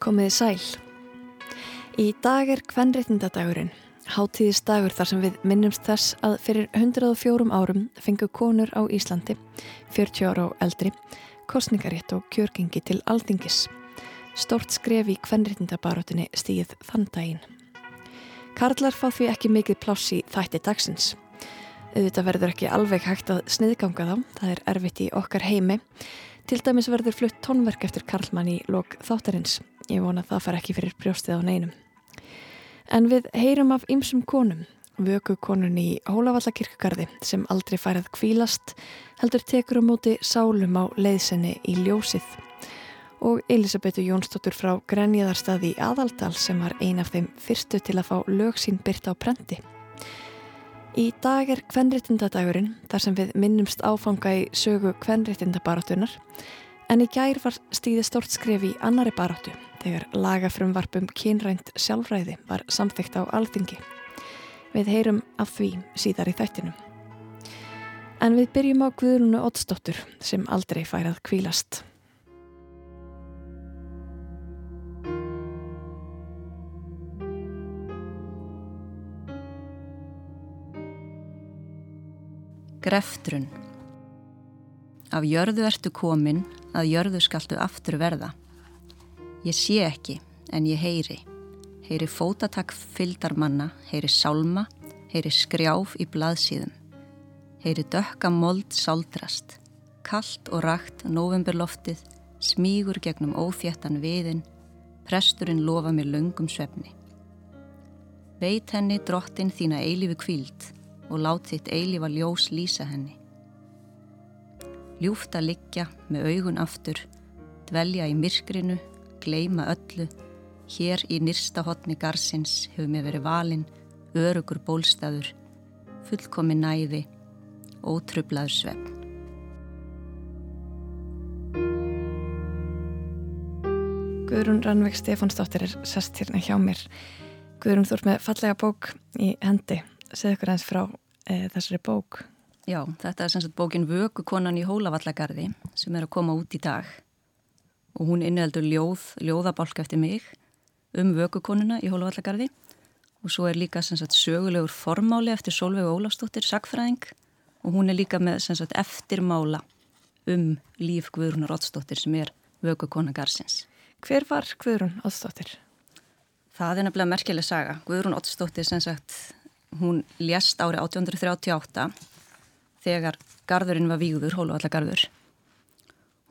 Komiði sæl. Í dag er kvenréttindadagurinn, hátíðisdagur þar sem við minnumst þess að fyrir 104 árum fengu konur á Íslandi, 40 ára og eldri, kostningarétt og kjörgengi til aldingis. Stort skref í kvenréttindabarátunni stíð þann daginn. Karlar fá því ekki mikið pláss í þætti dagsins. Auðvitað verður ekki alveg hægt að sniðganga þá, það er erfitt í okkar heimi. Til dæmis verður flutt tónverk eftir Karlmann í lok þáttarins. Ég vona að það far ekki fyrir brjóstið á neinum. En við heyrum af ymsum konum, vöku konun í Hólavallakirkugarði sem aldrei færið kvílast, heldur tekur á móti sálum á leiðsenni í ljósið. Og Elisabetu Jónsdóttur frá Grenjaðarstaði í Aðaldal sem var ein af þeim fyrstu til að fá lög sín byrta á brendi. Í dag er kvenréttindadagurinn þar sem við minnumst áfanga í sögu kvenréttindabaratunar en í gær var stíði stort skref í annari baratu þegar lagafrumvarpum kynrænt sjálfræði var samþygt á alþingi. Við heyrum af því síðar í þættinum. En við byrjum á Guðrúnu Ottsdóttur sem aldrei færað kvílast. Greftrun Af jörðu ertu komin, að jörðu skaltu aftur verða. Ég sé ekki, en ég heyri. Heyri fótatak fyldarmanna, heyri sálma, heyri skrjáf í blaðsíðum. Heyri dökka mold sáldrast. Kallt og rakt novemberloftið, smígur gegnum óþjættan viðin, presturinn lofa mér löngum svefni. Veit henni drottin þína eilifu kvíld og lát þitt eilifa ljós lýsa henni. Ljúft að liggja með augun aftur, dvelja í myrkrinu, gleima öllu, hér í nýrsta hotni garsins hefur mér verið valinn, örugur bólstaður, fullkomi næði, ótrublaður svefn. Guðrún Rannveig Stefánsdóttir er sest hérna hjá mér. Guðrún, þú ert með fallega bók í hendi. Segð ykkur eins frá e, þessari bók. Já, þetta er sem sagt bókin Vökukonan í Hólavallagarði sem er að koma út í dag og hún innheldur ljóð, ljóðabálk eftir mig um Vökukonuna í Hólavallagarði og svo er líka sem sagt sögulegur formáli eftir Solveig Ólafstóttir, sagfræðing og hún er líka með sem sagt eftirmála um líf Guðrúnar Ottsdóttir sem er Vökukona Garsins. Hver var Guðrún Ottsdóttir? Það er nefnilega merkileg saga. Guðrún Ottsdóttir sem sagt, hún lést árið 1838 þegar garðurinn var víður, Hóluvallagarður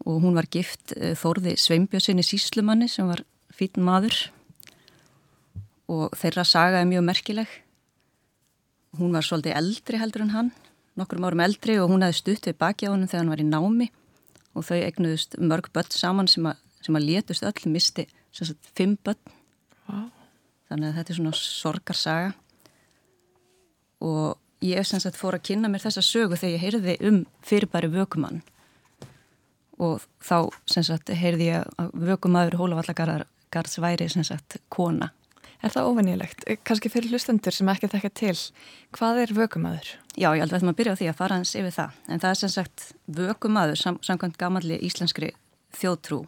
og hún var gift Þórði Sveimbjörnsinni Síslumanni sem var fítn maður og þeirra saga er mjög merkileg. Hún var svolítið eldri heldur en hann, nokkrum árum eldri og hún hefði stutt við baki á hann þegar hann var í námi og þau egnuðust mörg börn saman sem að, sem að létust öll, misti sagt, fimm börn. Wow. Þannig að þetta er svona sorgarsaga og ég sem sagt fór að kynna mér þessa sögu þegar ég heyrði um fyrirbæri vökumann og þá sem sagt heyrði ég að vökumadur Hólavallagarðs væri sem sagt kona. Er það ofennilegt? Kanski fyrir hlustendur sem ekki þekka til, hvað er vökumadur? Já, ég held að maður byrja á því að fara hans yfir það, en það er sem sagt vökumadur sam samkvæmt gamalli íslenskri þjóðtrú.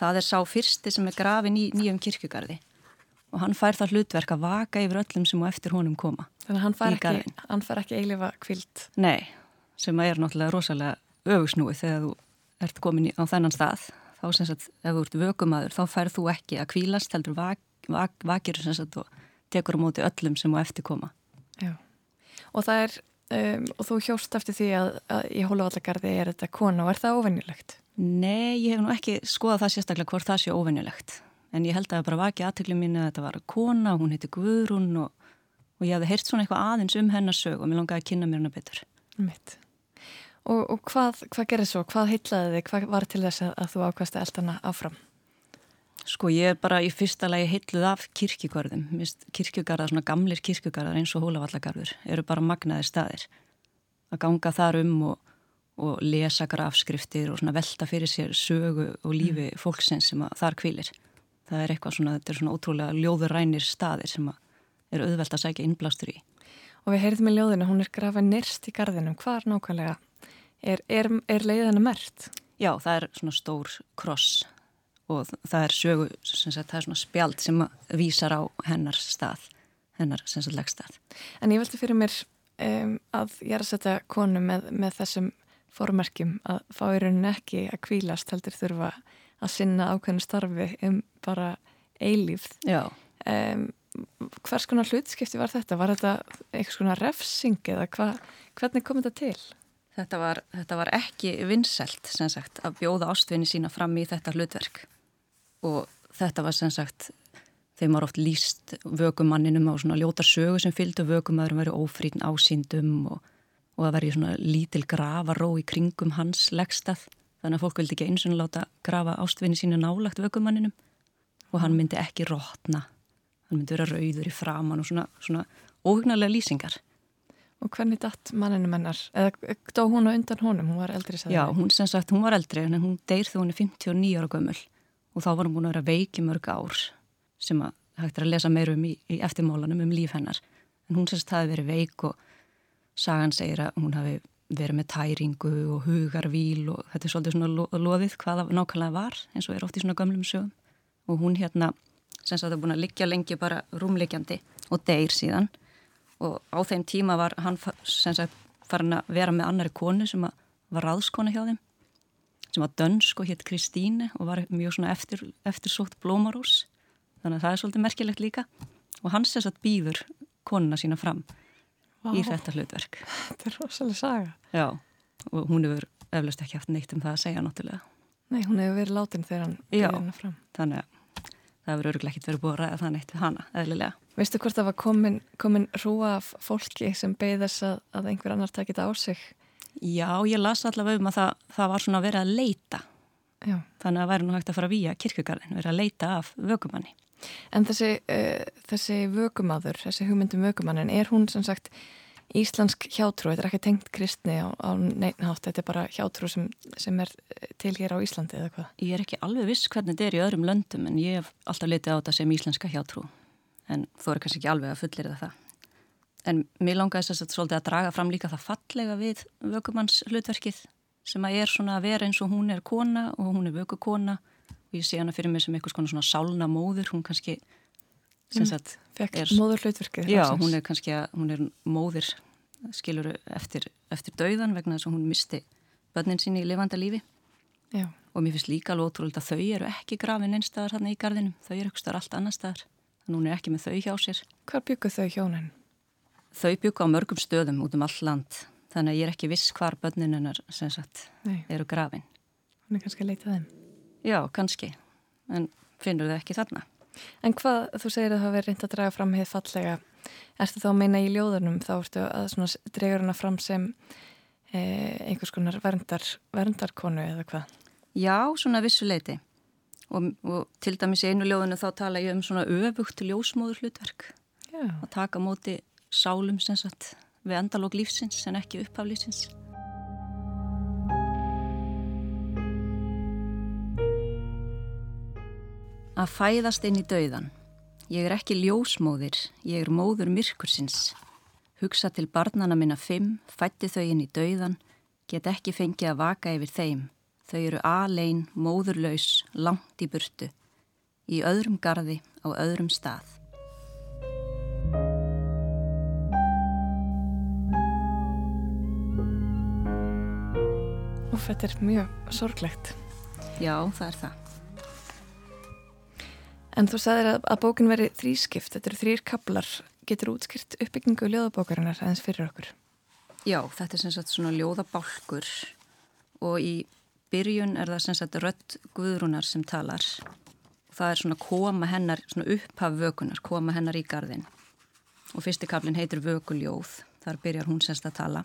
Það er sá fyrsti sem er grafin í nýjum kirkugarði og hann fær það hlutverk að vaka yfir öllum sem á eftir honum koma. Þannig að hann fær ekki, hann fær ekki eilifa kvilt? Nei, sem er náttúrulega rosalega öfugsnúið þegar þú ert komin á þennan stað. Þá sem sagt, ef þú ert vökumadur, þá færð þú ekki að kvílast, heldur vak, vak, vakir sem sagt og tekur á móti öllum sem á eftir koma. Já, og það er, um, og þú hjóst eftir því að, að í Hólavallagarði er þetta kona og er það óvennilegt? Nei, ég hef nú ekki skoðað það sérstaklega hvort það sé óvennilegt. En ég held að það bara vakið aðtöklu mín að þetta var kona, hún heiti Guðrún og, og ég hafði heyrt svona eitthvað aðeins um hennar sög og mér langaði að kynna mér hennar betur. Mitt. Og, og hvað, hvað gerir svo? Hvað heitlaði þig? Hvað var til þess að, að þú ákvæmst að elda hana áfram? Sko ég er bara í fyrsta lagi heitluð af kirkjugarðum. Kirkjugarðar, svona gamlir kirkjugarðar eins og hólavallagarður eru bara magnaðir staðir. Að ganga þar um og, og lesa grafskriftir og velta fyrir sér sögu og lífi mm. fólksins sem þar kvílir. Það er eitthvað svona, þetta er svona ótrúlega ljóðurrænir staðir sem er auðvelt að sækja innblástur í. Og við heyrðum í ljóðinu, hún er grafað nyrst í gardinum. Hvar nákvæmlega Er, er, er leiðana mert? Já, það er svona stór kross og það er sögu, sagt, það er svona spjald sem vísar á hennar stað, hennar sem sagt leggstað. En ég veldi fyrir mér um, að ég er að setja konu með, með þessum formerkjum að fá í rauninni ekki að kvílast heldur þurfa að sinna ákveðinu starfi um bara eilífð. Já. Um, hvers konar hlutskipti var þetta? Var þetta einhvers konar refsing eða hva, hvernig kom þetta til? Þetta var, þetta var ekki vinnselt sem sagt að bjóða ástvinni sína fram í þetta hlutverk og þetta var sem sagt þeim var oft líst vökumanninum á svona ljóta sögu sem fylgdu vökumæðurum verið ófrýn ásýndum og, og það verið svona lítil gravaró í kringum hans leggstað þannig að fólk vildi ekki eins og láta grafa ástvinni sína nálagt vökumanninum og hann myndi ekki rótna hann myndi vera rauður í framann og svona, svona óhugnarlega lýsingar Og hvernig datt manninu mennar? Eða dó hún á undan honum? Hún var eldri sæði. Já, hún sem sagt, hún var eldri en hún deyr þegar hún er 59 ára gömul og þá var hún búin að vera veiki mörg ár sem að hægt er að lesa meirum í, í eftirmólanum um líf hennar. En hún sem sagt hafi verið veik og sagan segir að hún hafi verið með tæringu og hugarvíl og þetta er svolítið svona lo loðið hvaða nákvæmlega var eins og er oft í svona gömlum sögum og hún hérna sem sagt er búin að liggja lengi bara rúmliggjandi og deyr síðan. Og á þeim tíma var hann sagt, farin að vera með annari konu sem var ráðskona hjá þeim sem var dönsk og hétt Kristíne og var mjög svona eftir, eftirsótt blómarús þannig að það er svolítið merkilegt líka. Og hann sess að býður konuna sína fram Vá. í þetta hlutverk. Þetta er rosalega saga. Já, og hún hefur eflaust ekki haft neitt um það að segja náttúrulega. Nei, hún hefur verið látin þegar hann býður hennar fram. þannig að það hefur öruglega ekkert verið búið að ræða það neitt við hana, eðlilega. Veistu hvort það var komin, komin rúa af fólki sem beigð þess að, að einhver annar takit á sig? Já, ég las allavega um að það, það var svona verið að leita. Já. Þannig að það væri nú hægt að fara vía kirkugarðin, verið að leita af vökumanni. En þessi, uh, þessi vökumadur, þessi hugmyndum vökumannin, er hún sem sagt íslensk hjátrú, þetta er ekki tengt kristni á, á neynhátt, þetta er bara hjátrú sem, sem er til hér á Íslandi eða hvað? Ég er ekki alveg viss hvernig þetta er í öðrum löndum en ég hef alltaf litið á þetta sem íslenska hjátrú en þú er kannski ekki alveg að fullir það. En mér langaði þess að svolítið að draga fram líka það fallega við vökumanns hlutverkið sem að er svona að vera eins og hún er kona og hún er vökukona og ég sé hana fyrir mig sem eitthvað svona sálna móður, hún kannski Sagt, er, móður hlutverkið já, hún er kannski að hún er móðir skiluru eftir, eftir dauðan vegna þess að hún misti börnin sín í lifanda lífi. Já. og mér finnst líka alveg ótrúlega að þau eru ekki grafin einstaðar hann í gardinum, þau eru ekki staðar allt annar staðar. Þannig að hún er ekki með þau hjá sér. Hvar byggu þau hjónin? Þau byggu á mörgum stöðum út um all land. Þannig að ég er ekki viss hvar börnin hennar sem sagt Nei. eru grafin. Hún er kannski að leita þeim. Já, kannski, en finnur þau ekki þarna En hvað, þú segir að það hafi reynd að draga fram heið fallega, ertu þá að meina í ljóðunum, þá ertu að dregur hana fram sem eh, einhvers konar verndar, verndarkonu eða hvað? Já, svona vissuleiti og, og til dæmis í einu ljóðunu þá tala ég um svona öfugt ljósmóður hlutverk Já. að taka móti sálum sem sagt við endalók lífsins en ekki upphaflýsins. Að fæðast inn í dauðan. Ég er ekki ljósmóðir, ég er móður myrkursins. Hugsa til barnana minna fimm, fætti þau inn í dauðan, get ekki fengið að vaka yfir þeim. Þau eru alein, móðurlaus, langt í burtu. Í öðrum gardi, á öðrum stað. Og þetta er mjög sorglegt. Já, það er það. En þú sagðir að, að bókin veri þrískipt, þetta eru þrýr kaplar. Getur útskilt uppbyggingu ljóðabókarinnar aðeins fyrir okkur? Já, þetta er sem sagt svona ljóðabálkur og í byrjun er það sem sagt rött guðrunar sem talar. Það er svona koma hennar, svona upphaf vökunar, koma hennar í gardin. Og fyrsti kaplin heitir Vökuljóð, þar byrjar hún semst að tala.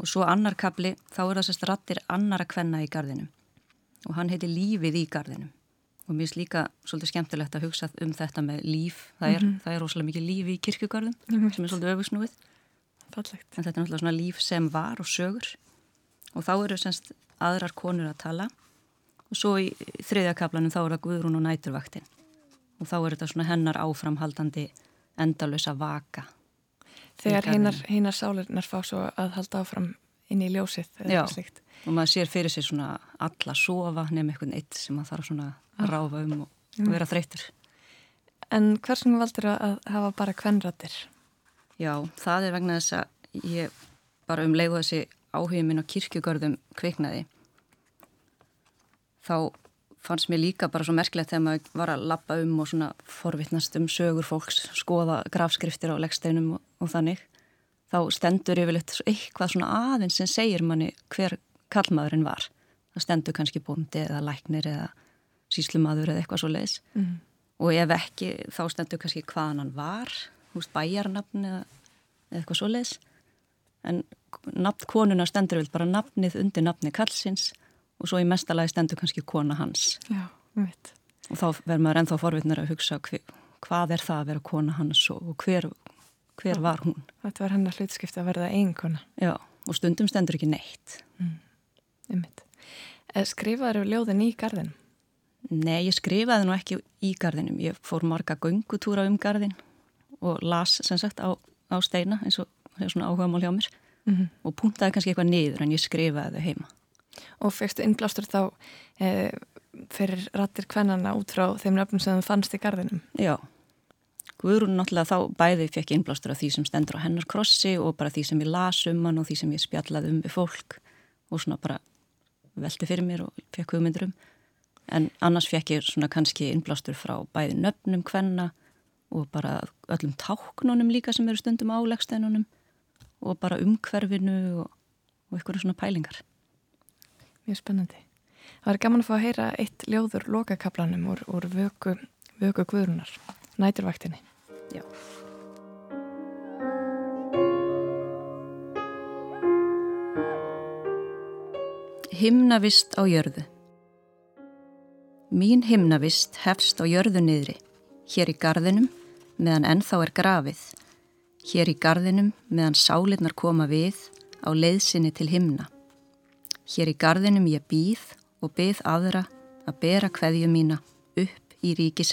Og svo annar kapli, þá er það semst rattir annara kvenna í gardinum. Og hann heitir Lífið í gardinum og mér finnst líka svolítið skemmtilegt að hugsa um þetta með líf. Það er, mm -hmm. það er rosalega mikið líf í kirkjugarðum mm -hmm. sem er svolítið öfugsnúið Fallegt. en þetta er náttúrulega svona líf sem var og sögur. Og þá eru semst aðrar konur að tala. Og svo í þriðja kaplanum þá er það Guðrún og næturvaktin. Og þá er þetta svona hennar áframhaldandi endalösa vaka. Þegar hinnar sálurinnar fá svo að halda áfram inn í ljósið eða slíkt. og maður sér fyrir sig svona alla sofa nefnum einhvern eitt sem maður þarf svona að ráfa um og vera þreytur. En hversum valdur að hafa bara kvenrættir? Já, það er vegna þess að ég bara um leiðu þessi áhugin minn á kirkjugörðum kviknaði. Þá fannst mér líka bara svo merkilegt þegar maður var að lappa um og svona forvittnast um sögur fólks, skoða grafskriftir á leggsteinum og, og þannig. Þá stendur yfirleitt eitthvað svona aðeins sem segir manni hver kallmaðurinn var. Það stendur kannski bóndi eða læknir eða síslumadur eða eitthvað svo leiðis. Mm. Og ef ekki, þá stendur kannski hvaðan hann var, húst bæjarnafn eða, eitthvað svo leiðis. En nafn konuna stendur vel bara nafnið undir nafni kallsins og svo í mestalagi stendur kannski kona hans. Já, mitt. Og þá verður maður ennþá forvitnar að hugsa hvað er það að vera kona hans og hver, hver var hún. Þetta var hennar hlutskipti að verða eiginkona. Já, og stundum stendur ekki neitt. Einmitt. Eh, Skrifaður yfir ljóðin í garðin? Nei, ég skrifaði nú ekki í garðinum. Ég fór marga göngutúra um garðin og las sem sagt á, á steina eins og svona áhuga mál hjá mér Mm og puntaði kannski eitthvað niður en ég skrifaði þau heima. Og fegstu innblástur þá eh, fyrir rattir kvennana út frá þeim nöfnum sem þú fannst í garðinum? Já, Guðrún náttúrulega þá bæði fekk innblástur af því sem stendur á hennar krossi og bara því sem ég las um hann og því sem ég spjallaði um við fólk og svona bara velti fyrir mér og fekk hugmyndur um. En annars fekk ég svona kannski innblástur frá bæði nöfnum kvenna og bara öllum táknunum líka sem eru stundum á leggsteinunum og bara umhverfinu og, og eitthvað svona pælingar. Mjög spennandi. Það var gaman að fá að heyra eitt ljóður lokakaplanum úr, úr vöku, vöku guðrunar, næturvaktinni. Já. Himnavist á jörðu Mín himnavist hefst á jörðu niðri, hér í gardinum meðan ennþá er grafið, hér í gardinum meðan sálinnar koma við á leiðsinni til himna. Hér í gardinum ég býð og byð aðra að bera kveðju mína upp í ríki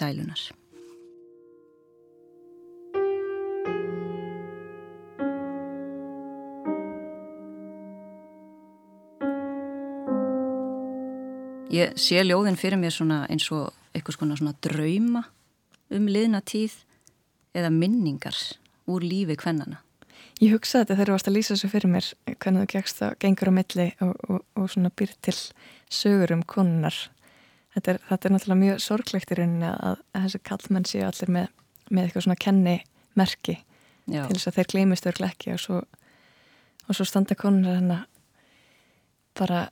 Ég sé ljóðin fyrir mér svona eins og eitthvað svona, svona drauma um liðna tíð eða minningar úr lífi kvennana. Ég hugsaði þetta þegar þú varst að lýsa þessu fyrir mér hvernig þú gegst það gengur á milli og, og, og svona byr til sögur um konunar. Þetta er, þetta er náttúrulega mjög sorglegt í rauninni að, að þessi kallmenn séu allir með, með eitthvað svona kennimerki Já, til þess að þeir gleymist örglega ekki og svo, og svo standa konunar hennar bara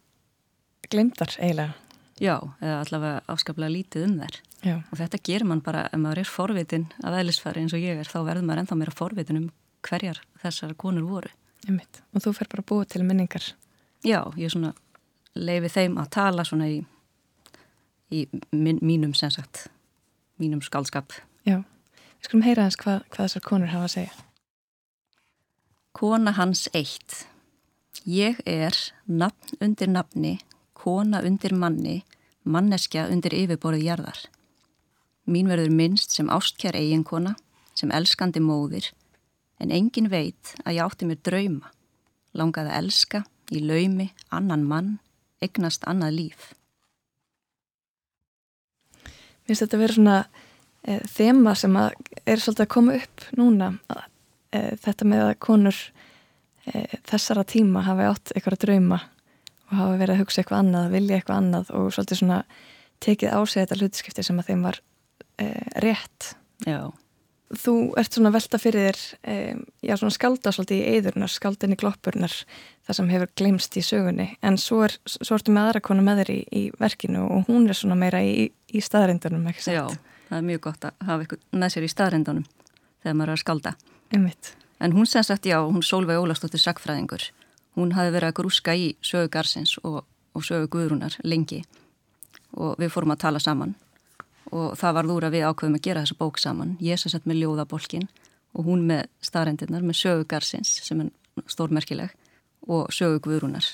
glemdar eiginlega. Já, eða allavega afskaplega lítið um þær. Já, Og þetta gerir mann bara, ef maður er forvitin af eðlisfæri eins og ég er, þá verður maður ennþá meira forvitin um hverjar þessar konur voru. einmitt. Og þú fer bara að búa til minningar. Já, ég svona leifi þeim að tala svona í, í min, mínum sem sagt, mínum skaldskap. Já, við skulum heyra hans hvað, hvað þessar konur hafa að segja. Kona hans eitt. Ég er nafn undir nafni, kona undir manni, manneskja undir yfirborðið jarðar. Mín verður minnst sem ástkjær eiginkona, sem elskandi móðir, en engin veit að ég átti mér drauma, langaði að elska í laumi annan mann, eignast annað líf. Mér finnst þetta að vera svona e, þema sem er svolítið að koma upp núna e, þetta með að konur e, þessara tíma hafa átt eitthvað að drauma og hafa verið að hugsa eitthvað annað, vilja eitthvað annað og svolítið svona tekið á sig þetta hlutskipti sem að þeim var e, rétt. Já, Þú ert svona velta fyrir þér e, já svona skálda svolítið í eðurnar, skáldinni gloppurnar það sem hefur glemst í sögunni en svo, er, svo ertu með aðra konu með þér í, í verkinu og hún er svona meira í, í staðrindunum, ekki já, satt? það er mjög gott að hafa ykkur með sér í staðrindunum þegar maður er að skalda. Einmitt. En hún sem sagt, já, hún Solveig Ólastóttir sagfræðingur. Hún hafi verið að grúska í sögu Garsins og, og sögu Guðrúnar lengi og við fórum að tala saman og það var þúra við ákveðum að gera þessa bók saman. Ég sem sagt með ljóðabolkin og hún með staðrendirnar með sögu Garsins sem er stórmerkileg og sögu Guðrúnar.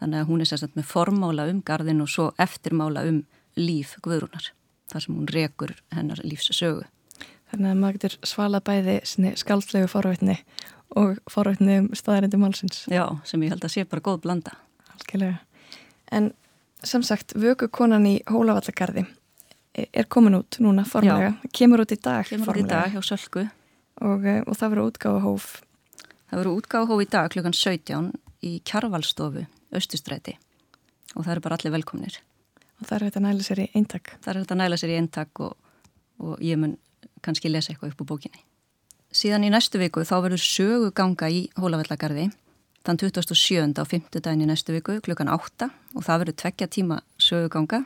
Þannig að hún er sagt með formála um gardin og svo eftirmála um líf Guðrúnar þar sem hún rekur hennar lífs sögu. Þannig að maður getur svala bæði skaldlegu forvétni og forvétni um staðarindu málsins. Já, sem ég held að sé bara góð blanda. Algjörlega. En sem sagt, vöku konan í Hólavallagarði er komin út núna formlega, Já. kemur út í dag kemur formlega. út í dag hjá Sölku og, eh, og það verður útgáða hóf það verður útgáða hóf í dag klukkan 17 í Kjarvalstofu Östustræti og það eru bara allir velkomnir og það er þetta næla sér í eintak það er þetta næla sér í eintak og, og ég mun kannski lesa eitthvað upp á bókinni síðan í næstu viku þá verður söguganga í Hólavallagarði þann 27. á 5. daginn í næstu viku klukkan 8 og það verður tveggja tíma söguganga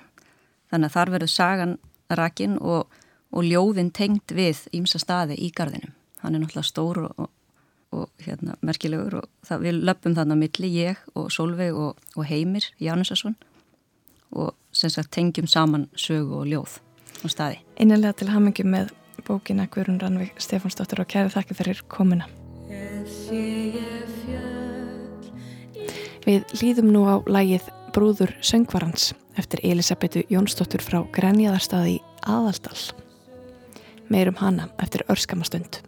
Þannig að þar verður sagan rakin og, og ljóðin tengt við ímsa staði í gardinum. Hann er náttúrulega stór og, og, og hérna, merkilegur og það, við löpum þannig á milli, ég og Solveig og Heimir Jánusarsson og sem sagt tengjum saman sögu og ljóð á staði. Einanlega til hamingjum með bókina Guðrun Rannvig Stefánsdóttir og kæði þakki fyrir komuna. Við líðum nú á lægið Brúður söngvarans eftir Elisabetu Jónsdóttur frá Grenjaðarstaði aðaldal. Meirum hana eftir örskamastund.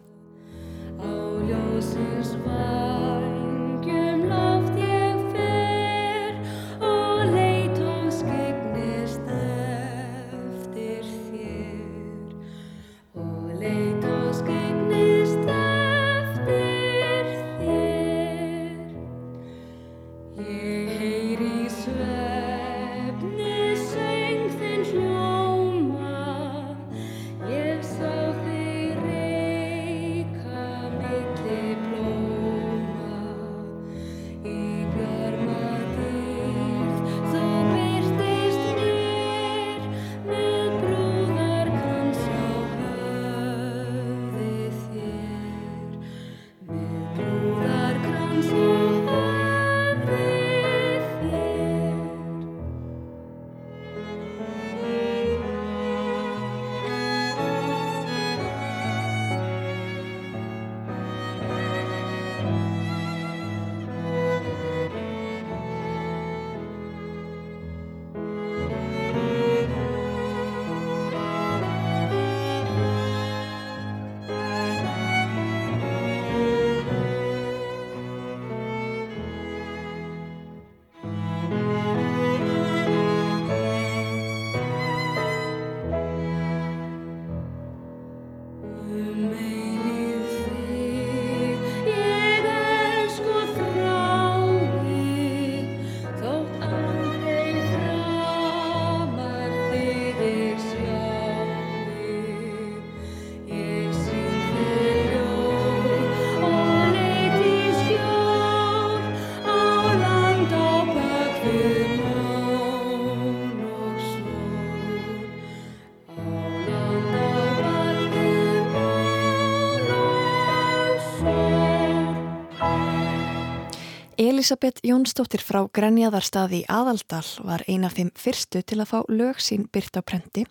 Elisabeth Jónsdóttir frá Grenjaðarstaði í Aðaldal var eina af þeim fyrstu til að fá lög sín byrt á prenti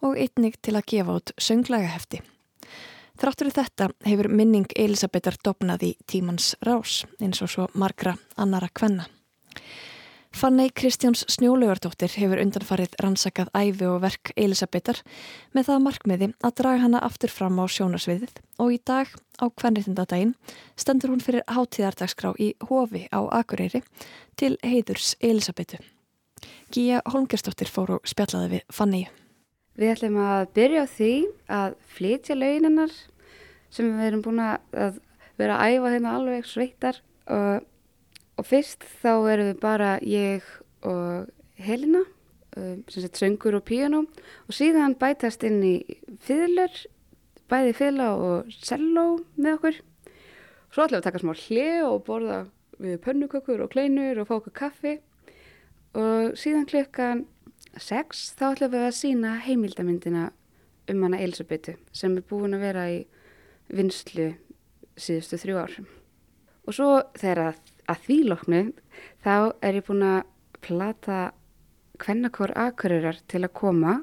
og einnig til að gefa út sönglægahefti. Þráttur þetta hefur minning Elisabethar dopnað í tímans rás eins og svo margra annara kvenna. Fannei Kristjáns Snjólaugartóttir hefur undanfarið rannsakað æfi og verk Elisabethar með það markmiði að draga hana aftur fram á sjónarsviðið og í dag á kvennritindadaginn stendur hún fyrir hátíðardagskrá í Hofi á Akureyri til heiðurs Elisabetu. Gíja Holmgerstóttir fór og spjallaði við Fannei. Við ætlum að byrja á því að flytja launinnar sem við erum búin að vera að æfa hérna alveg sveittar og og fyrst þá erum við bara ég og Helena um, sem sett söngur og piano og síðan bætast inn í fiðlur, bæði fiðla og cello með okkur. Svo ætlum við að taka smá hlið og borða við pönnukökur og kleinur og fá okkur kaffi. Og síðan klukkan 6 þá ætlum við að sína heimildamindina um hana Elisabethu sem er búin að vera í vinslu síðustu þrjú ár. Og svo þegar að því loknu þá er ég búin að plata hvennakor akurirar til að koma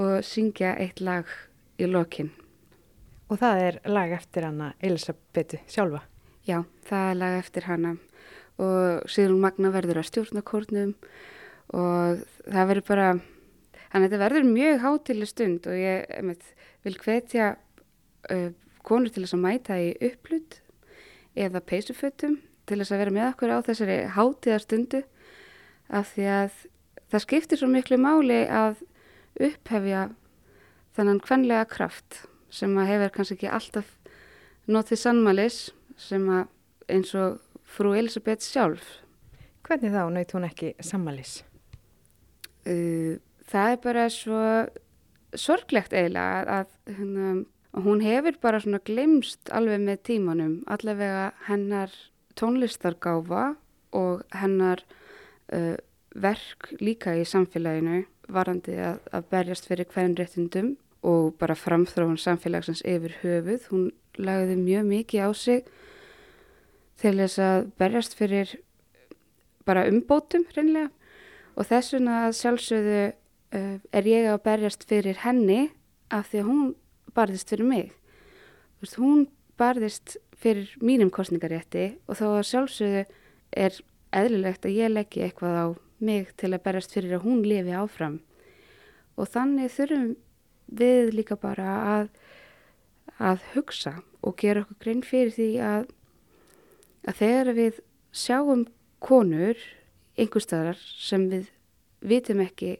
og syngja eitt lag í lokin. Og það er lag eftir hana Elisabetu sjálfa? Já, það er lag eftir hana og síðan magna verður að stjórna kórnum og það verður bara, þannig að þetta verður mjög hátileg stund og ég einmitt, vil hvetja uh, konur til þess að mæta í upplut eða peysufötum til þess að vera með okkur á þessari hátíðarstundu af því að það skiptir svo miklu máli að upphefja þannan kvenlega kraft sem að hefur kannski ekki alltaf notið sannmælis sem að eins og frú Elisabeth sjálf. Hvernig þá naut hún ekki sammælis? Það er bara svo sorglegt eiginlega að, að hérna, hún hefur bara svona glemst alveg með tímanum, allavega hennar tónlistargáfa og hennar uh, verk líka í samfélaginu varandi að, að berjast fyrir hverjum réttundum og bara framþróun samfélagsins yfir höfuð. Hún lagði mjög mikið á sig til þess að berjast fyrir bara umbótum reynlega og þess vegna sjálfsögðu uh, er ég að berjast fyrir henni af því að hún barðist fyrir mig. Veist, hún barðist fyrir mínum kostningarétti og þá sjálfsögðu er eðlilegt að ég leggja eitthvað á mig til að berjast fyrir að hún lifi áfram. Og þannig þurfum við líka bara að, að hugsa og gera okkur grein fyrir því að, að þegar við sjáum konur einhverstaðar sem við vitum ekki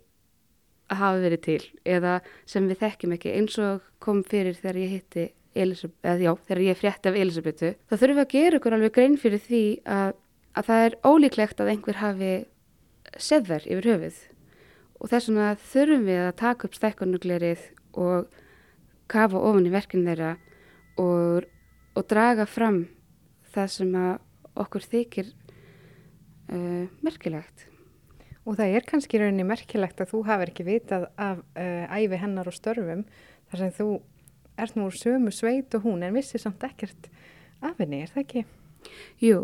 að hafa verið til eða sem við þekkjum ekki eins og kom fyrir þegar ég hitti Elisabeth, eða já, þegar ég frétti af Elisabetu þá þurfum við að gera okkur alveg grein fyrir því að, að það er ólíklegt að einhver hafi seðver yfir höfuð og þess vegna þurfum við að taka upp stekkunuglerið og kafa ofan í verkinn þeirra og, og draga fram það sem okkur þykir uh, merkilegt. Og það er kannski rauninni merkilegt að þú hafið ekki vitað af uh, æfi hennar og störfum þar sem þú ert nú sömu sveit og hún en vissi samt ekkert af henni, er það ekki? Jú,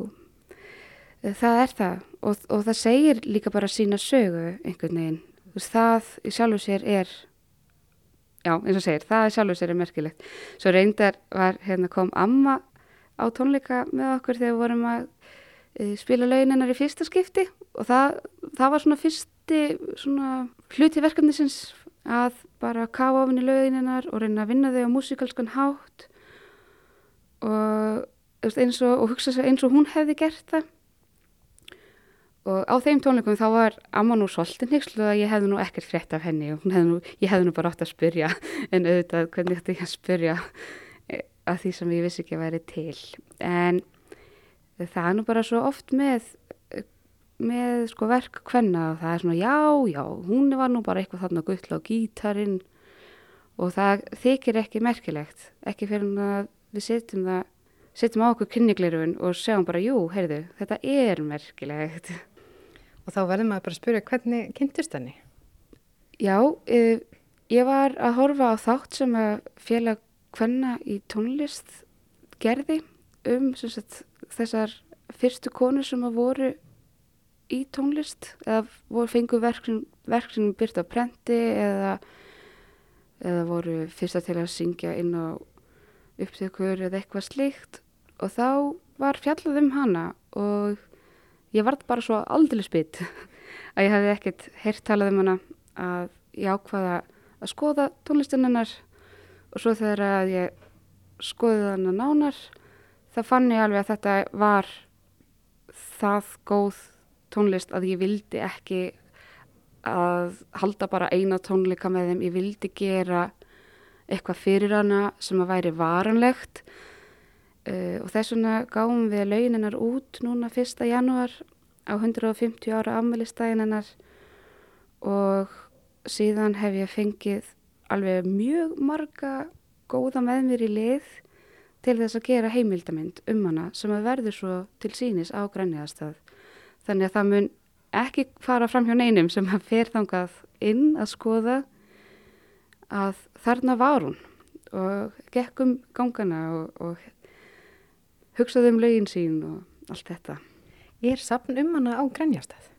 það er það. Og, og það segir líka bara sína sögu einhvern veginn. Það í sjálfu sér er já, eins og segir, það í sjálfu sér er merkilegt. Svo reyndar var, hérna kom Amma á tónleika með okkur þegar við vorum að e, spila launinnar í fyrsta skipti. Og það, það var svona fyrsti svona hluti verkefnisins að bara kafa ofin í launinnar og reyna að vinna þau á músikalskan hátt og eins og, og hugsa eins og hún hefði gert það. Og á þeim tónleikum þá var amma nú svolítið nýkslu að ég hefði nú ekkert frétt af henni og hefði nú, ég hefði nú bara átt að spyrja en auðvitað hvernig ætti ég að spyrja eh, að því sem ég vissi ekki að veri til. En það er nú bara svo oft með með sko verk hvenna og það er svona já, já, hún var nú bara eitthvað þarna gull á gítarin og það þykir ekki merkilegt ekki fyrir að við setjum það setjum á okkur kynniglirun og segjum bara jú, heyrðu, þetta er merkilegt Og þá verður maður bara að spyrja hvernig kynntist henni? Já, e, ég var að horfa á þátt sem að félag hvenna í tónlist gerði um sagt, þessar fyrstu konur sem að voru í tónlist? Eða voru fengu verk sem byrta á prenti eða, eða voru fyrsta til að syngja inn á upptökur eða eitthvað slikt og þá var fjallað um hana og ég var bara svo aldrei spýtt að ég hefði ekkert heyrt talað um hana að ég ákvaða að skoða tónlistinnar og svo þegar ég skoði hana nánar þá fann ég alveg að þetta var það góð tónlist að ég vildi ekki að halda bara eina tónleika með þeim, ég vildi gera eitthvað fyrir hana sem að væri varanlegt Uh, og þess vegna gáum við launinnar út núna 1. januar á 150 ára afmælistæginennar og síðan hef ég fengið alveg mjög marga góða með mér í lið til þess að gera heimildamind um hana sem að verður svo til sínis á grænniðastað. Þannig að það mun ekki fara fram hjá neinum sem að fer þangað inn að skoða að þarna var hún og gekkum gangana og, og hugsaði um lögin sín og allt þetta. Er sapn um hana á Grænjastað?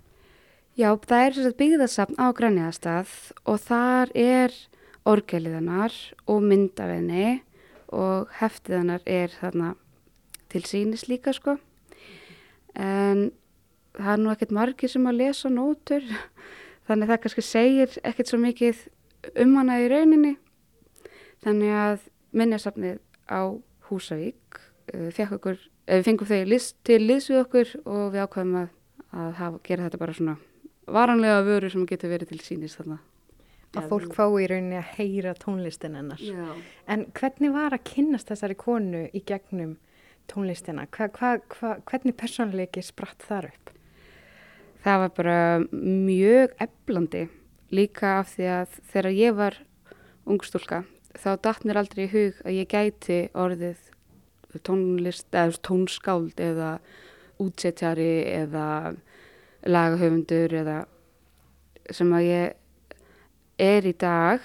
Já, það er byggðasapn á Grænjastað og þar er orgeliðanar og myndafinni og heftiðanar er þarna til sínis líka sko. En það er nú ekkert margir sem að lesa nótur þannig það kannski segir ekkert svo mikið um hana í rauninni. Þannig að minniasafnið á Húsavík uh, okkur, við fengum þau list, til liðs við okkur og við ákvæðum að, að hafa, gera þetta bara svona varanlega vöru sem getur verið til sínis þarna að fólk fái í rauninni að heyra tónlistin hennar. Já. En hvernig var að kynnast þessari konu í gegnum tónlistina? Hva, hva, hva, hvernig personleiki spratt þar upp? Það var bara mjög eflandi. Líka af því að þegar ég var ungstúlka þá dætt mér aldrei í hug að ég gæti orðið tónlist eða tónskáld eða útsettjari eða lagahöfundur eða sem að ég er í dag.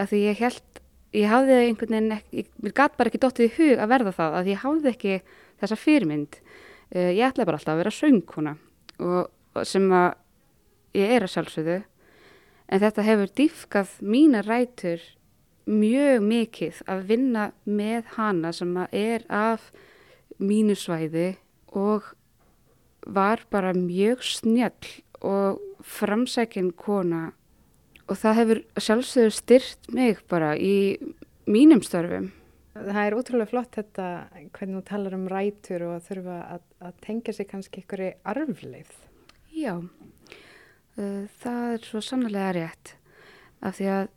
Að því ég held, ég hafði einhvern veginn ekki, mér gæti bara ekki dóttið í hug að verða það, að ég hafði ekki þessa fyrirmynd. Uh, ég ætlaði bara alltaf að vera söngkona og, og sem að ég er að sjálfsögðu en þetta hefur dýfkað mína rætur mjög mikið að vinna með hana sem að er af mínu svæði og var bara mjög snjall og framsækinn kona og það hefur sjálfsögur styrt mig bara í mínum störfum. Það er útrúlega flott þetta hvernig þú talar um rætur og að þurfa að, að tengja sig kannski ykkur í arfleif. Já, uh, það er svo sannlega rétt af því að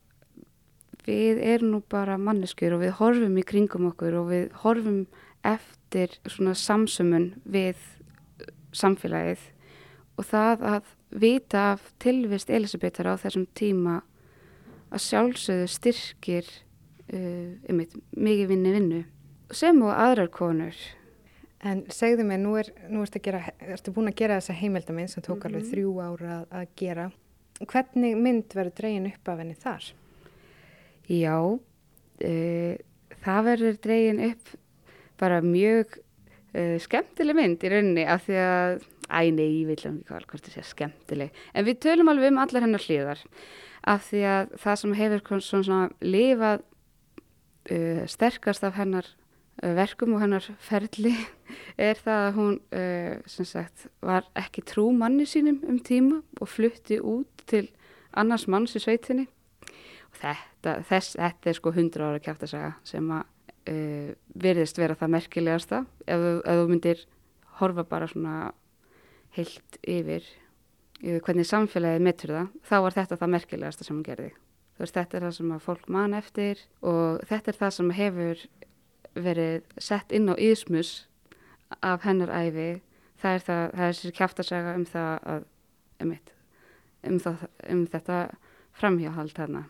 við erum nú bara manneskjur og við horfum í kringum okkur og við horfum eftir svona samsumun við samfélagið og það að vita af tilvist Elisabetar á þessum tíma að sjálfsögðu styrkir einmitt, mikið vinni vinnu sem og aðrar konur. En segðu mig, nú, er, nú ertu, gera, ertu búin að gera þessa heimildaminn sem tók mm -hmm. alveg mhm. þrjú ára að, að gera. Hvernig mynd verður dregin upp af henni þar? Já, uh, það verður dregin upp bara mjög uh, skemmtileg mynd í rauninni af því að æ nei, ég vil ekki hvað hvort það sé skemmtileg en við tölum alveg um allar hennar hlýðar af því að það sem hefur svona, svona lifað uh, sterkast af hennar uh, verkum og hennar ferli er það að hún uh, sem sagt var ekki trú manni sínum um tíma og flutti út til annars manns í sveitinni og þetta, þess, þetta er sko hundra ára kæftasaga sem að uh, virðist vera það merkilegasta ef, ef þú myndir horfa bara svona heilt yfir, yfir hvernig samfélagið metur það, þá var þetta það merkilegasta sem hún gerði. Veist, þetta er það sem að fólk man eftir og þetta er það sem hefur verið sett inn á ísmus af hennar æfi. Það er, það, það er sér kæftarsaga um það að, um, um, það, um þetta framhjáhald þarna.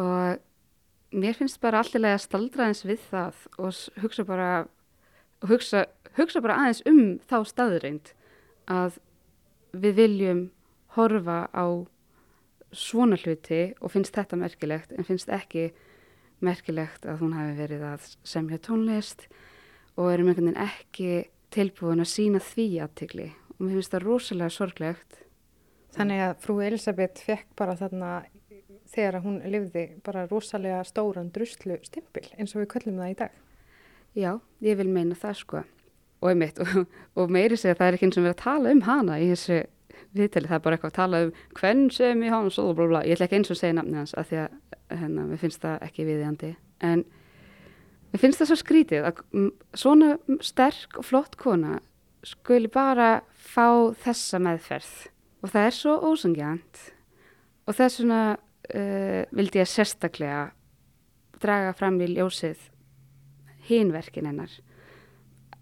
Og mér finnst bara allilega að staldra eins við það og hugsa bara, hugsa hugsa bara aðeins um þá staðreind að við viljum horfa á svona hluti og finnst þetta merkilegt en finnst ekki merkilegt að hún hafi verið að semja tónlist og erum einhvern veginn ekki tilbúin að sína því aðtikli og mér finnst það rosalega sorglegt. Þannig að frú Elisabeth fekk bara þarna þegar hún lifði bara rosalega stóran druslu stimpil eins og við köllum það í dag. Já, ég vil meina það sko og, einmitt, og, og meiri segja það er ekki eins og verið að tala um hana í þessu viðtali, það er bara eitthvað að tala um hvern sem í hans og blá, ég ætla ekki eins og segja namni hans af því að hérna, við finnst það ekki viðjandi en við finnst það svo skrítið að svona sterk og flott kona skuli bara fá þessa meðferð. Og það er svo ósangjant og það er svona uh, vildi ég sérstaklega draga fram í ljósið hínverkin hennar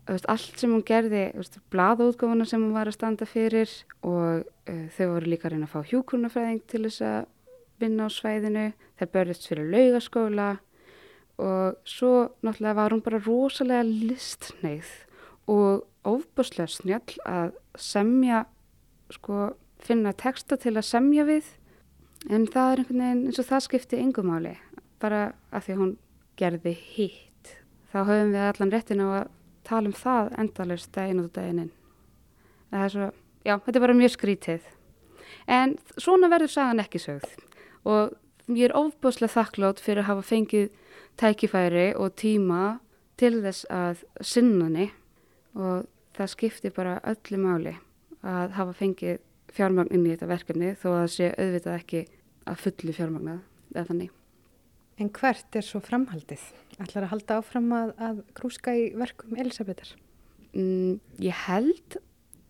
allt sem hún gerði, bladútgáfuna sem hún var að standa fyrir og uh, þau voru líka að reyna að fá hjúkurnafræðing til þess að vinna á svæðinu, þeir börjast fyrir laugaskóla og svo náttúrulega var hún bara rosalega listneið og ofbúslega snjall að semja, sko, finna texta til að semja við en það er einhvern veginn eins og það skipti yngumáli, bara að því hún gerði hitt. Þá höfum við allan réttin á að tala um það endalust daginn og daginn inn. Það er svo, já, þetta er bara mjög skrítið. En svona verður sagan ekki sögð og ég er ofbúslega þakklátt fyrir að hafa fengið tækifæri og tíma til þess að sinnani og það skiptir bara öllu máli að hafa fengið fjármagn inn í þetta verkefni þó að það sé auðvitað ekki að fullu fjármagnað eða þannig. En hvert er svo framhaldið? Ætlar að halda áfram að, að grúska í verkum Elisabetar? Mm, ég held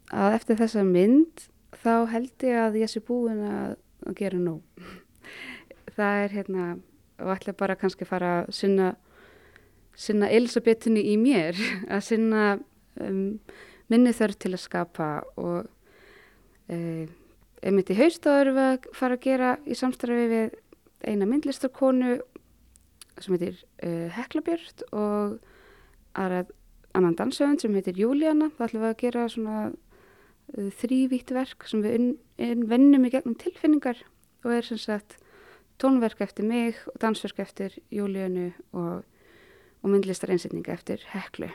að eftir þessa mynd þá held ég að ég sé búin að, að gera nú. Það er hérna, og ætla bara kannski að fara að sinna, sinna Elisabetinni í mér, að sinna um, minni þörf til að skapa og um, einmitt í haustáður við að fara að gera í samstarfi við eina myndlistarkonu sem heitir uh, Heklabjörn og aðra annan dansöfund sem heitir Júlíana. Það ætlum við að gera svona uh, þrývítt verk sem við vennum í gegnum tilfinningar og er sem sagt tónverk eftir mig og dansverk eftir Júlíanu og, og myndlistar einsetninga eftir Heklu.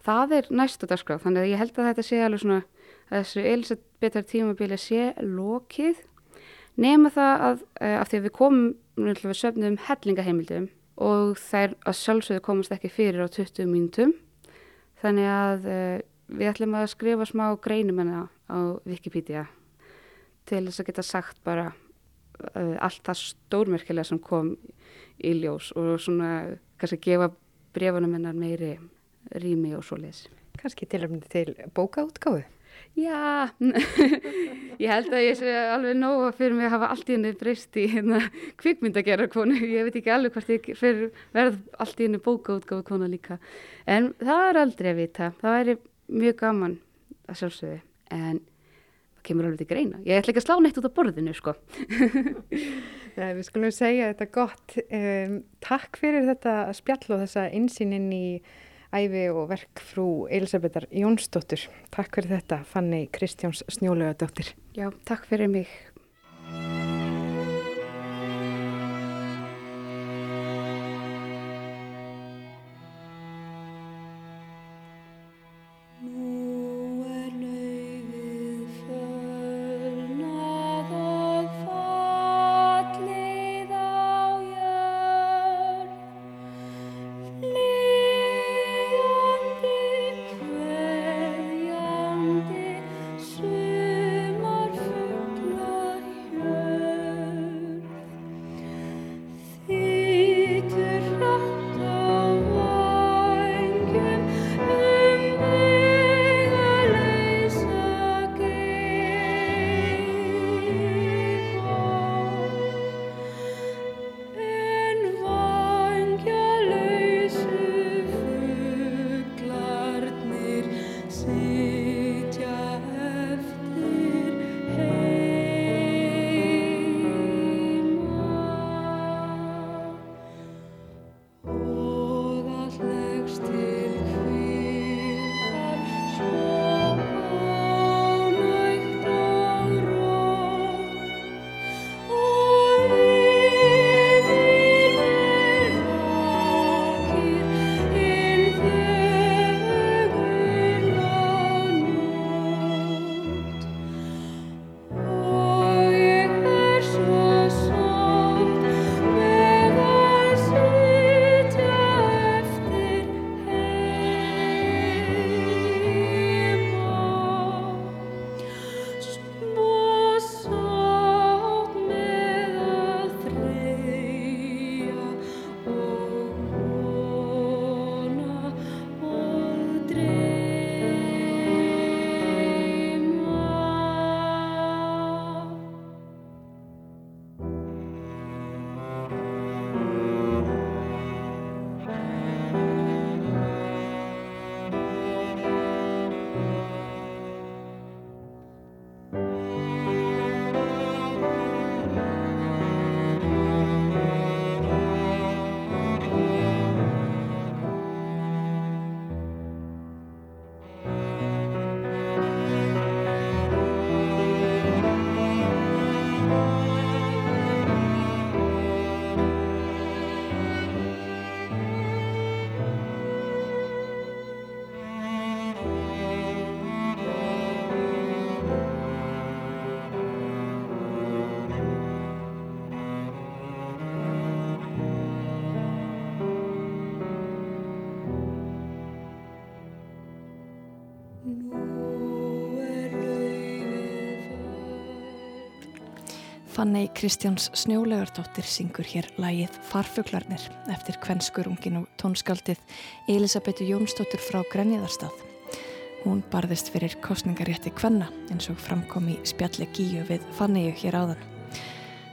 Það er næstu dagskráð þannig að ég held að þetta sé alveg svona þessu Elisabethar tímabili sé lokið nema það að uh, af því að við komum við söfnum hellingaheimildum og þær að sjálfsögðu komast ekki fyrir á 20 mínutum þannig að uh, við ætlum að skrifa smá greinum hana á Wikipedia til þess að geta sagt bara uh, allt það stórmerkilega sem kom í ljós og svona kannski gefa brefunum hennar meiri rými og svo leis. Kannski tilöfni til bókaútgáðu? Já, ég held að ég sé alveg nóga fyrir mig að hafa allt í henni breyst í hérna kvikmyndagerðar konu. Ég veit ekki alveg hvort ég verð allt í henni bókaútgáðu kona líka. En það er aldrei að vita. Það væri mjög gaman að sjálfsögðu. En það kemur alveg til greina. Ég ætla ekki að slá neitt út á borðinu, sko. Nei, við skulum segja þetta gott. Um, takk fyrir þetta spjall og þessa insýnin í æfi og verk frú Elisabethar Jónsdóttur. Takk fyrir þetta, Fanni Kristjáns Snjólaugardóttir. Já, takk fyrir mig. Fanni Kristjáns Snjólegartóttir syngur hér lægið Farfuglarnir eftir kvenskurungin og tónskaldið Elisabetu Jónsdóttir frá Grenniðarstað. Hún barðist fyrir kostningarétti kvenna eins og framkom í spjalli gíu við Fanniu hér áðan.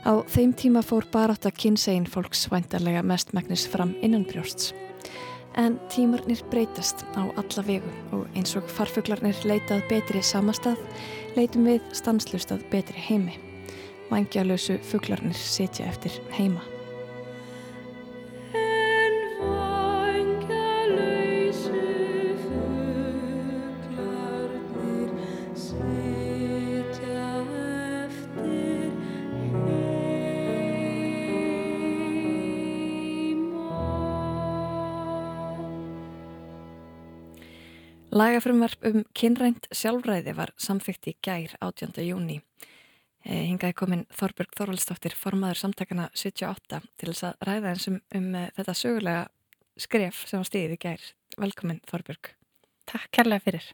Á þeim tíma fór barátt að kynsegin fólks svæntarlega mestmægnis fram innan brjósts. En tímarnir breytast á alla vegu og eins og farfuglarnir leitað betri samastað leitum við stanslustað betri heimi. Vangjalösu fugglarnir setja eftir heima. Lagafrumvarp um kynrænt sjálfræði var samþygt í gær 18. júni. Eh, hingaði komin Þorbjörg Þorvaldsdóttir, formaður samtakana 78 til þess að ræða eins um, um eh, þetta sögulega skref sem var stíðið í gær. Velkomin Þorbjörg. Takk kærlega fyrir.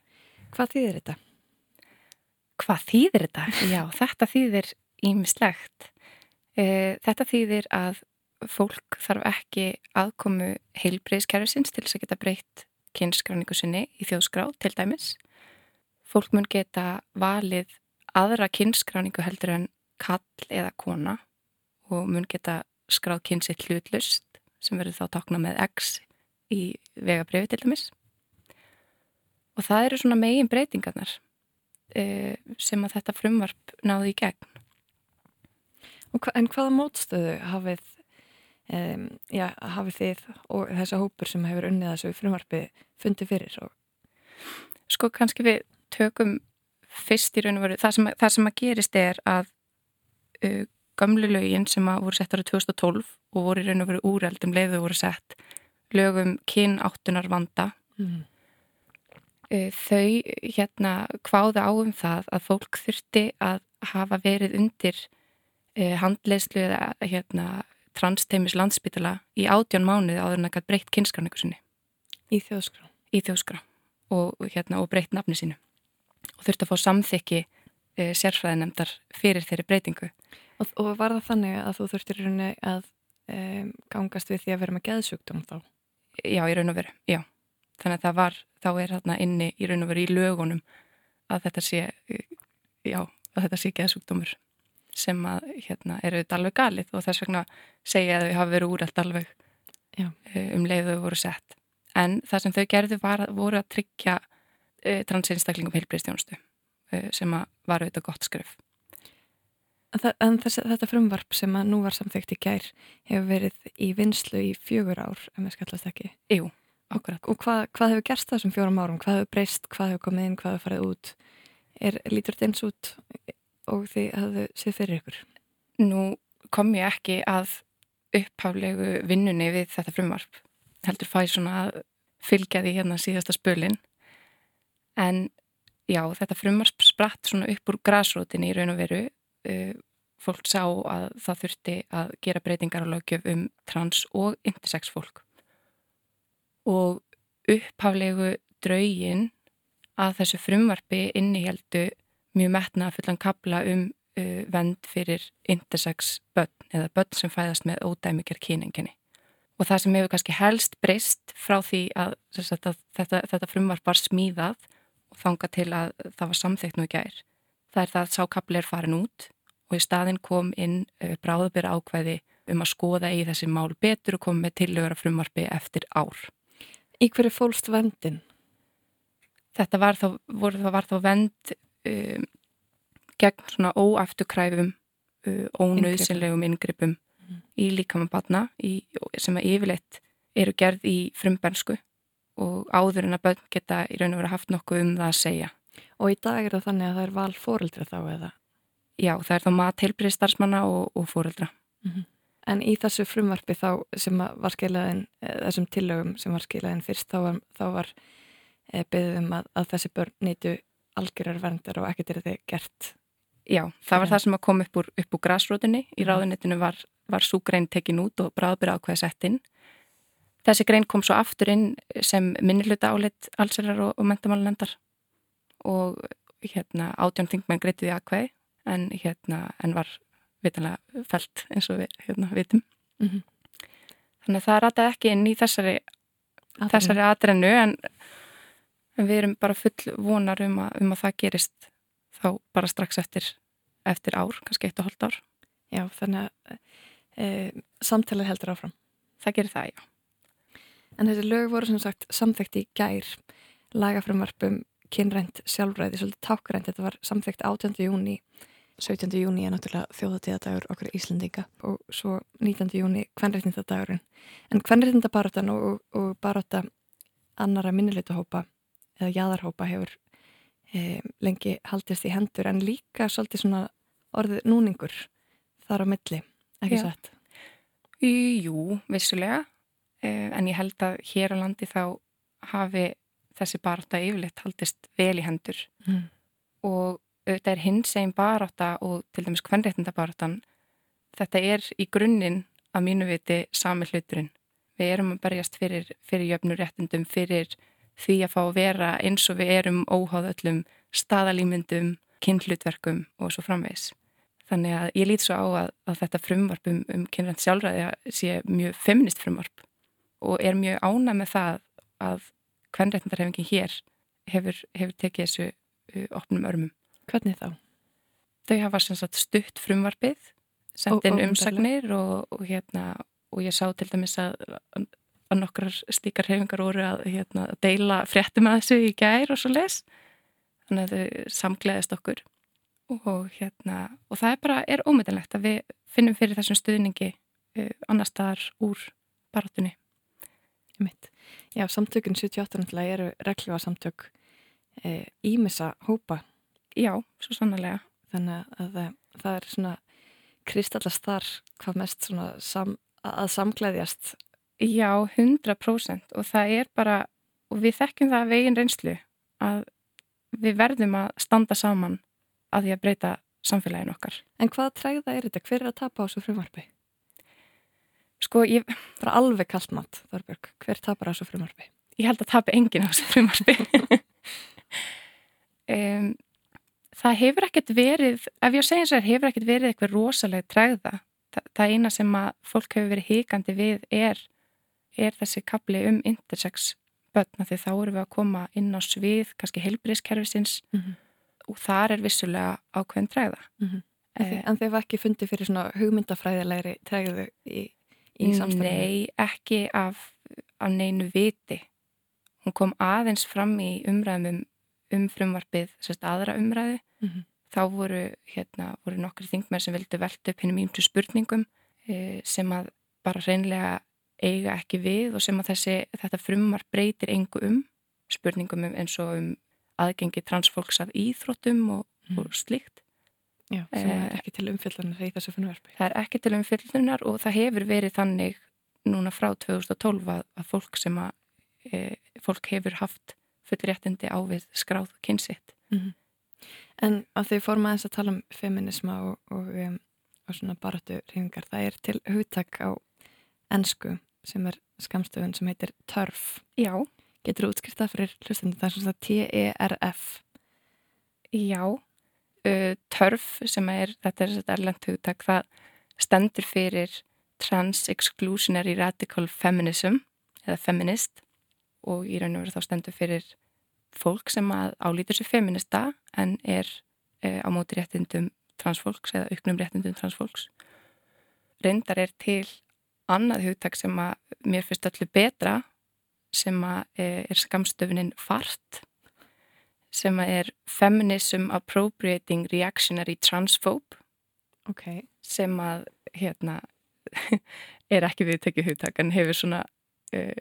Hvað þýðir þetta? Hvað þýðir þetta? Já, þetta þýðir ímislegt. Eh, þetta þýðir að fólk þarf ekki aðkomu heilbreyðskerfisins til þess að geta breytt kynskráningu sinni í þjóðskrá til dæmis. Fólk mun geta valið aðra kynskráningu heldur en kall eða kona og mun geta skráð kynsitt hlutlust sem verður þá takna með X í vegabriði til dæmis. Og það eru svona megin breytingarnar e, sem að þetta frumvarp náði í gegn. Hva, en hvaða mótstöðu hafið, e, já, hafið þið og þessa hópur sem hefur unnið þessu frumvarpi fundið fyrir? Og... Sko kannski við tökum fyrst í raun og veru, það sem, það sem að gerist er að uh, gamlu lögin sem að voru sett ára 2012 og voru í raun og veru úrældum leiðu voru sett lögum kyn áttunar vanda mm. uh, þau hérna hváða á um það að fólk þurfti að hafa verið undir uh, handleyslu eða hérna transteimis landsbytala í átján mánuði áður en að gæta breytt kynskarningu sinni. Í þjóðskrá, í þjóðskrá og, hérna, og breytt nafni sínu og þurfti að fá samþykki e, eh, sérfræðinemdar fyrir þeirri breytingu. Og, og var það þannig að þú þurftir í rauninni að e, gangast við því að vera með geðsugdóm þá? Já, í raun og veru, já. Þannig að það var, þá er þarna inni í raun og veru í lögunum að þetta sé, já, að þetta sé geðsugdómur sem að, hérna, eru þetta alveg galið og þess vegna segja að þau hafa verið úrælt alveg já. Eh, um leiðu voru sett. En það sem þau gerðu var, voru að tryggja Eh, transinstaklingum heilbreyðstjónustu eh, sem var auðvitað gott skref. En, þess, þetta frumvarp sem að nú var samþygt í gær hefur verið í vinslu í fjögur ár, ef við skallast ekki. Jú, okkur. Og hvað, hvað hefur gerst þessum fjórum árum? Hvað hefur breyst? Hvað hefur komið inn? Hvað hefur farið út? Er lítur þetta eins út og því hafðu séð fyrir ykkur? Nú kom ég ekki að upphaflegu vinnunni við þetta frumvarp. Heldur fæ svona að fylgja því hérna síðasta spölinn en já, þetta frumvarp spratt svona upp úr grasrótinni í raun og veru. Uh, fólk sá að það þurfti að gera breytingar á lögjöf um trans og intersex fólk. Og upphaflegu draugin að þessu frumvarpi inniheldu mjög metna fullan kabla um uh, vend fyrir intersex börn eða börn sem fæðast með ódæmikjar kyninginni og það sem hefur kannski helst breyst frá því að, að þetta, þetta frumvarp var smíðað þanga til að það var samþygt nú í gær. Það er það að sákabli er farin út og í staðin kom inn uh, bráðabera ákvæði um að skoða í þessi mál betur og koma með tillögur af frumarfi eftir ár. Í hverju fólst vendin? Þetta var þá, voru, var þá vend um, gegn svona óafturkræfum, uh, ónauðsynlegum yngrippum mm. í líkamann sem að yfirleitt eru gerð í frumbensku og áður en að börn geta í raun og vera haft nokkuð um það að segja. Og í dag er það þannig að það er val fóreldra þá eða? Já, það er þá mat heilbrið starfsmanna og, og fóreldra. Mm -hmm. En í þessu frumvarfi þá sem var skilaðin, eh, þessum tillögum sem var skilaðin fyrst, þá var, þá var e, beðum að, að þessi börn nýtu algjörður verndar og ekkert er þið gert. Já, það var það sem kom upp úr, úr grásrótunni. Í mhm. ráðunitinu var, var súgrein tekin út og bráðbyrja ákveða sett inn Þessi grein kom svo aftur inn sem minnilöta áleitt allsverðar og, og mentamálunendar og hérna átjón þingmenn greitiði aðkveði en hérna en var vitanlega felt eins og við hérna, vitum. Mm -hmm. Þannig að það rataði ekki inn í þessari, þessari atrennu en, en við erum bara full vonar um að, um að það gerist þá bara strax eftir, eftir ár, kannski eitt og hóllt ár. Já, þannig að e, samtalið heldur áfram. Það gerir það, já. En þessi lög voru sem sagt samþekkt í gær lagafrumvarpum kynrænt sjálfræði, svolítið tákrænt, þetta var samþekkt 18. júni 17. júni er náttúrulega þjóðatíðadagur okkur Íslandinga og svo 19. júni kvennreitnindadagurinn. En kvennreitnindabaróttan og, og barótta annara minnileituhópa eða jæðarhópa hefur e, lengi haldist í hendur en líka svolítið svona orðið núningur þar á milli, ekki satt? Jú, vissulega, en ég held að hér á landi þá hafi þessi barátta yfirleitt haldist vel í hendur Mm. og auðvitað er hins einn barátta og til dæmis kvennréttindabaráttan þetta er í grunninn að mínu viti sami hluturinn. Við erum að berjast fyrir, fyrir jöfnur réttindum, fyrir því að fá að vera eins og við erum óháð öllum staðalýmyndum, kynhlutverkum og svo framvegs. Þannig að ég lít svo á að, að þetta frumvarp um, um kynrænt sjálfræði sé mjög feminist frumvarp og er mjög ána með það að kvennréttindarhefingin hér hefur, hefur tekið þessu uh, opnum örmum. Hvernig þá? Þau hafa stutt frumvarpið, Ó- sendt inn umsagnir og, og, hérna, og ég sá til dæmis að, að nokkrar slíkar hefingar voru að hérna, að deila fréttum að þessu í gær og svo les. Þannig að þau samgleðist okkur og, hérna, og það er bara ómyndilegt að við finnum fyrir þessum stuðningi uh, annar staðar úr barátunni. Mitt. Já, samtökun 78 náttúrulega eru regljóa samtök e, ímissa hópa Já, svo sannlega. þannig að það, það er svona kristallast þar hvað mest svona sam, að samklæðjast Já, 100% og það er bara, og við þekkjum það eigin reynslu að við verðum að standa saman að því að breyta samfélagin okkar. En hvaða træða er þetta? Hver er að tapa á þessu frumarfi? Sko, ég, er alveg kallmatt, Þorbjörg. Hver tapar þessu frumarfi? ég held að tapa enginn á þessu frumarfi. um, það hefur ekkert verið, ef ég á segja sér, hefur ekkert verið eitthvað rosalega træða. Þa, það eina sem að fólk hefur verið híkandi við er, er þessi kapli um intersex börna því þá erum við að koma inn á svið, kannski heilbríðskerfisins Mm -hmm. og þar er vissulega ákveðin træða. En þið, en þið var ekki fundið fyrir svona hugmyndafræðilegri træðu í, í samstæðinu? Nei, ekki af, af neinu viti. Hún kom aðeins fram í umræðum um frumvarpið, sérst aðra umræðu. Mm -hmm. Þá voru, hérna, voru nokkri þingmenn sem vildu velta upp hinnum ímtu spurningum eh, sem að bara reynlega eiga ekki við og sem að þessi, þetta frumvarp breytir engu um spurningum um, eins og um aðgengi transfólks af íþróttum og, Mhm. og slíkt. Já, sem Eh, er ekki til umfyllunar í þessu frumvarfi. Það er ekki til umfyllunar og það hefur verið þannig núna frá 2012 að, að fólk sem að e, fólk hefur haft fullréttindi á við skráð kynsitt. En að þið fórum aðeins að tala um feminisma og, og, um, og svona baráttu reyfingar, það er til hugtak á ennsku sem er skamstöfun sem heitir TÖRF. Já, Getur þú útskrift það fyrir hlustandi? Það er svona T-E-R-F. já. Uh, törf sem er, þetta er þetta erlend hugtak, það stendur fyrir Trans-Exclusionary Radical Feminism eða Feminist og í raun og veru þá stendur fyrir fólk sem að álítur sér feminista en er uh, á móti réttindum transfólks eða auknum réttindum transfólks. Reyndar er til annað hugtak sem að mér finnst öllu betra sem að eh, er skamstöfunin FART sem er Feminism Appropriating Reactionary Transphobe. Ok. sem að hérna er ekki viðtekið hugtak en hefur svona uh,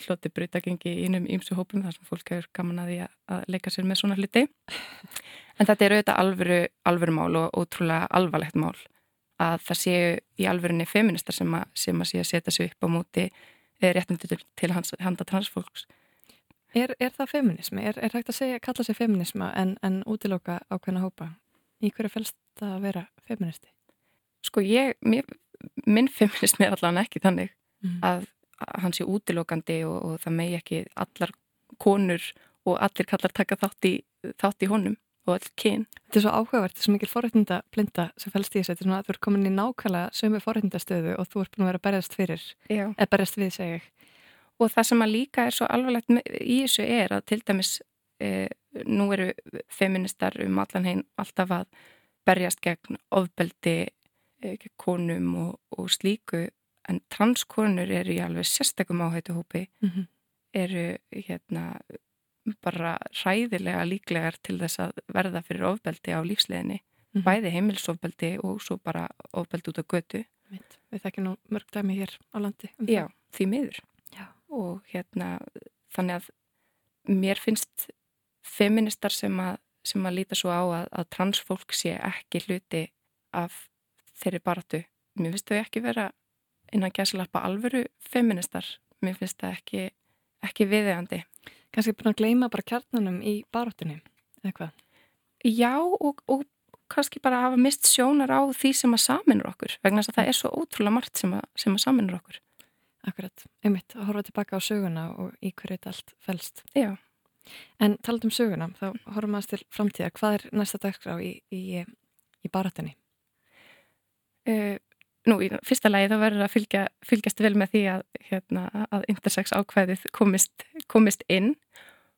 hloti breytagengi í innum ímsu hópum þar sem fólk hefur gaman að því að, leika sér með svona hluti. En þetta er auðvitað alvöru, alvöru mál og ótrúlega alvarlegt mál að það séu í alvörunni feministar sem að, sem að sé að setja sig upp á móti eh, réttindi til, til hans, handa transfólks Er, er það feminismi? Er, er hægt að segja, kalla sig feminisma en, en útiloka ákveðna hópa? Í hverju fælst það að vera feministi? sko ég, mér, minn feminismi er allan ekki þannig Mm. að, að hann sé útilokandi og, og það megi ekki allar konur og allir kallar taka þátt í, þátt í honum. og öll kyn. Þetta er svo áhugavert, þetta er svo mikil forrættinda blinda sem fælst í þessu, þetta er svona að þú ert komin í nákvæmlega sömu forrættindastöðu og þú ert búin að vera berjast fyrir, eða berjast við segja ég. Og það sem að líka er svo alvarlegt í þessu er að til dæmis e, nú eru feministar um allan heim alltaf að berjast gegn ofbeldi, e, konum og, og slíku en transkonur eru í alveg sérstakum áhættu hópi, Mm -hmm. eru hérna bara ræðilega líklegar til þess að verða fyrir ofbeldi á lífsleginni, mm -hmm. bæði heimilsofbeldi og svo bara ofbeldi út á götu. Við þekkjum nú mörg dæmi hér á landi. Um Já, því miður. Og hérna, þannig að mér finnst feministar sem að, sem að líta svo á að, að transfólk sé ekki hluti af þeirri baratu. Mér finnst þau ekki vera innan gæslappa alvöru feministar. Mér finnst það ekki, ekki viðegandi. Kanski búin að gleima bara kjarnanum í barátunni, eða hvað? Já, og, og kannski bara hafa mist sjónar á því sem að saminur okkur, vegna þess að það er svo ótrúlega margt sem að, sem að saminur okkur. Akkurat, einmitt, að horfa tilbaka á söguna og í hverju þetta allt fælst. Já. En taland um söguna, þá horfum við til framtíða. Hvað er næsta dagskrá í, í, í barátunni? Uh, nú, í fyrsta lagi þá verður að fylgja, fylgjast vel með því að, hérna, að intersex ákveðið komist, komist inn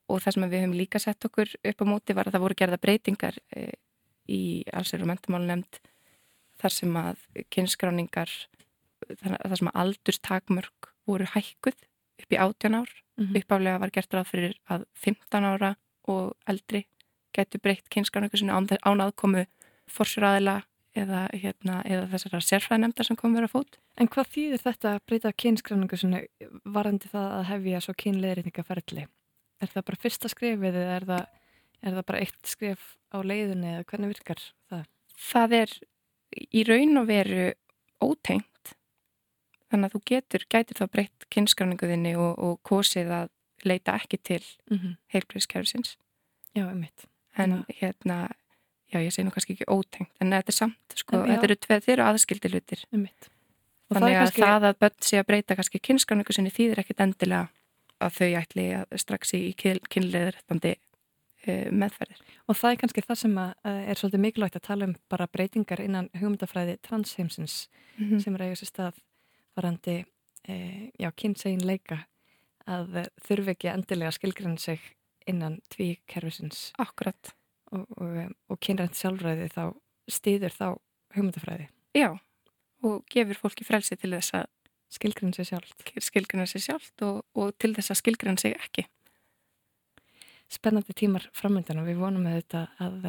og það sem við höfum líka sett okkur upp á móti var að það voru gerða breytingar uh, í allsverður mentamál nefnd þar sem að kynskráningar, þar sem að aldurstakmörk voru hækkuð upp í 18 ár. Mm -hmm. Uppálega var gert ráð fyrir að 15 ára og eldri getur breytt kynskráningu sinni án, aðkomu forsjúraðila eða, hérna, eða þessara sérfræðinemndar sem komur að fót. En hvað þýðir þetta að breyta kynskráningu sinni varandi það að hefja svo kynleðrýtningaferðli? Er það bara fyrsta skrifið eða er það, er það bara eitt skrif á leiðinni eða hvernig virkar það? Það er í raun og veru ótengt þannig að þú getur, gætir þá breytt kynskráninguðinni og, og kosið að leita ekki til mm -hmm. heilbreyðskerfisins Já, einmitt en Ná. hérna, já ég segi nú kannski ekki ótengt en þetta er samt, sko, en, þetta eru tveið, þeir eru aðskildi lutir einmitt. þannig að kannski... það að börn sé að breyta kannski kynskráningu sinni þýðir ekkit endilega að þau ætli að strax í kynleðrættandi uh, meðferðir. Og það er kannski það sem er svolítið mikilvægt að tala um bara breytingar innan hugmyndafræði transheimsins mm -hmm. sem er eiginlega sér stað varandi uh, já, kynsegin leika að þurfi ekki endilega skilgrinna sig innan tvíkerfisins. Akkurat. Og, og, og kynrænt sjálfræði þá stýður þá hugmyndafræði. Já, og gefur fólki frelsi til þess að skilgrinna sig sjálft. Skilgrinna sig sjálft og, og til þess að skilgrinna sig ekki. Spennandi tímar framöndan og við vonum með þetta að,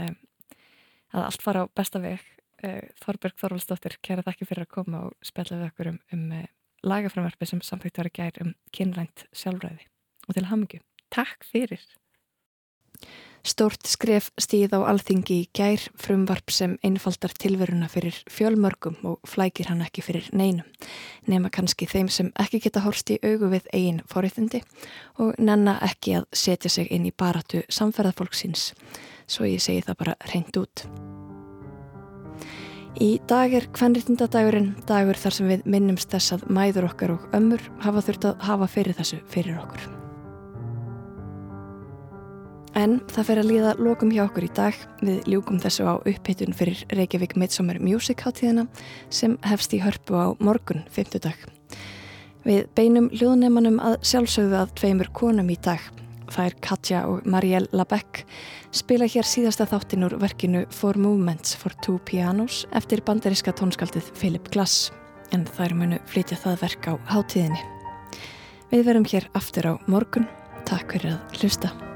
að allt fara á besta veg. Þorberg Þorvaldsdóttir, kæra þakki fyrir að koma og spella við okkur um, um lagaframverfi sem samþýtt var að gæra um kynrænt sjálfræði og til hamingju. Takk fyrir. Stort skref stíð á alþingi í gær frumvarp sem einfaldar tilveruna fyrir fjölmörgum og flækir hann ekki fyrir neinum. Nefna kannski þeim sem ekki geta horst í augu við eigin forriðindi og nenna ekki að setja sig inn í baratu samferðarfólksins. Svo ég segi það bara reynd út. Í dag er kvennriðtindadagurinn dagur þar sem við minnumst þess að mæður okkar og ömmur hafa þurft að hafa fyrir þessu fyrir okkur. En það fer að líða lokum hjá okkur í dag. Við ljúkum þessu á upphittun fyrir Reykjavík Midsummer Music hátíðina sem hefst í hörpu á morgun, 5. dag. Við beinum hljóðnemanum að sjálfsögðu að tveimur konum í dag. Er Katja og Marielle Labeck spila hér síðasta þáttinn úr verkinu Four Movements for Two Pianos eftir bandariska tónskaldið Philip Glass. En þær munu flytja það verk á hátíðinni. Við verum hér aftur á morgun. Takk fyrir að hlusta.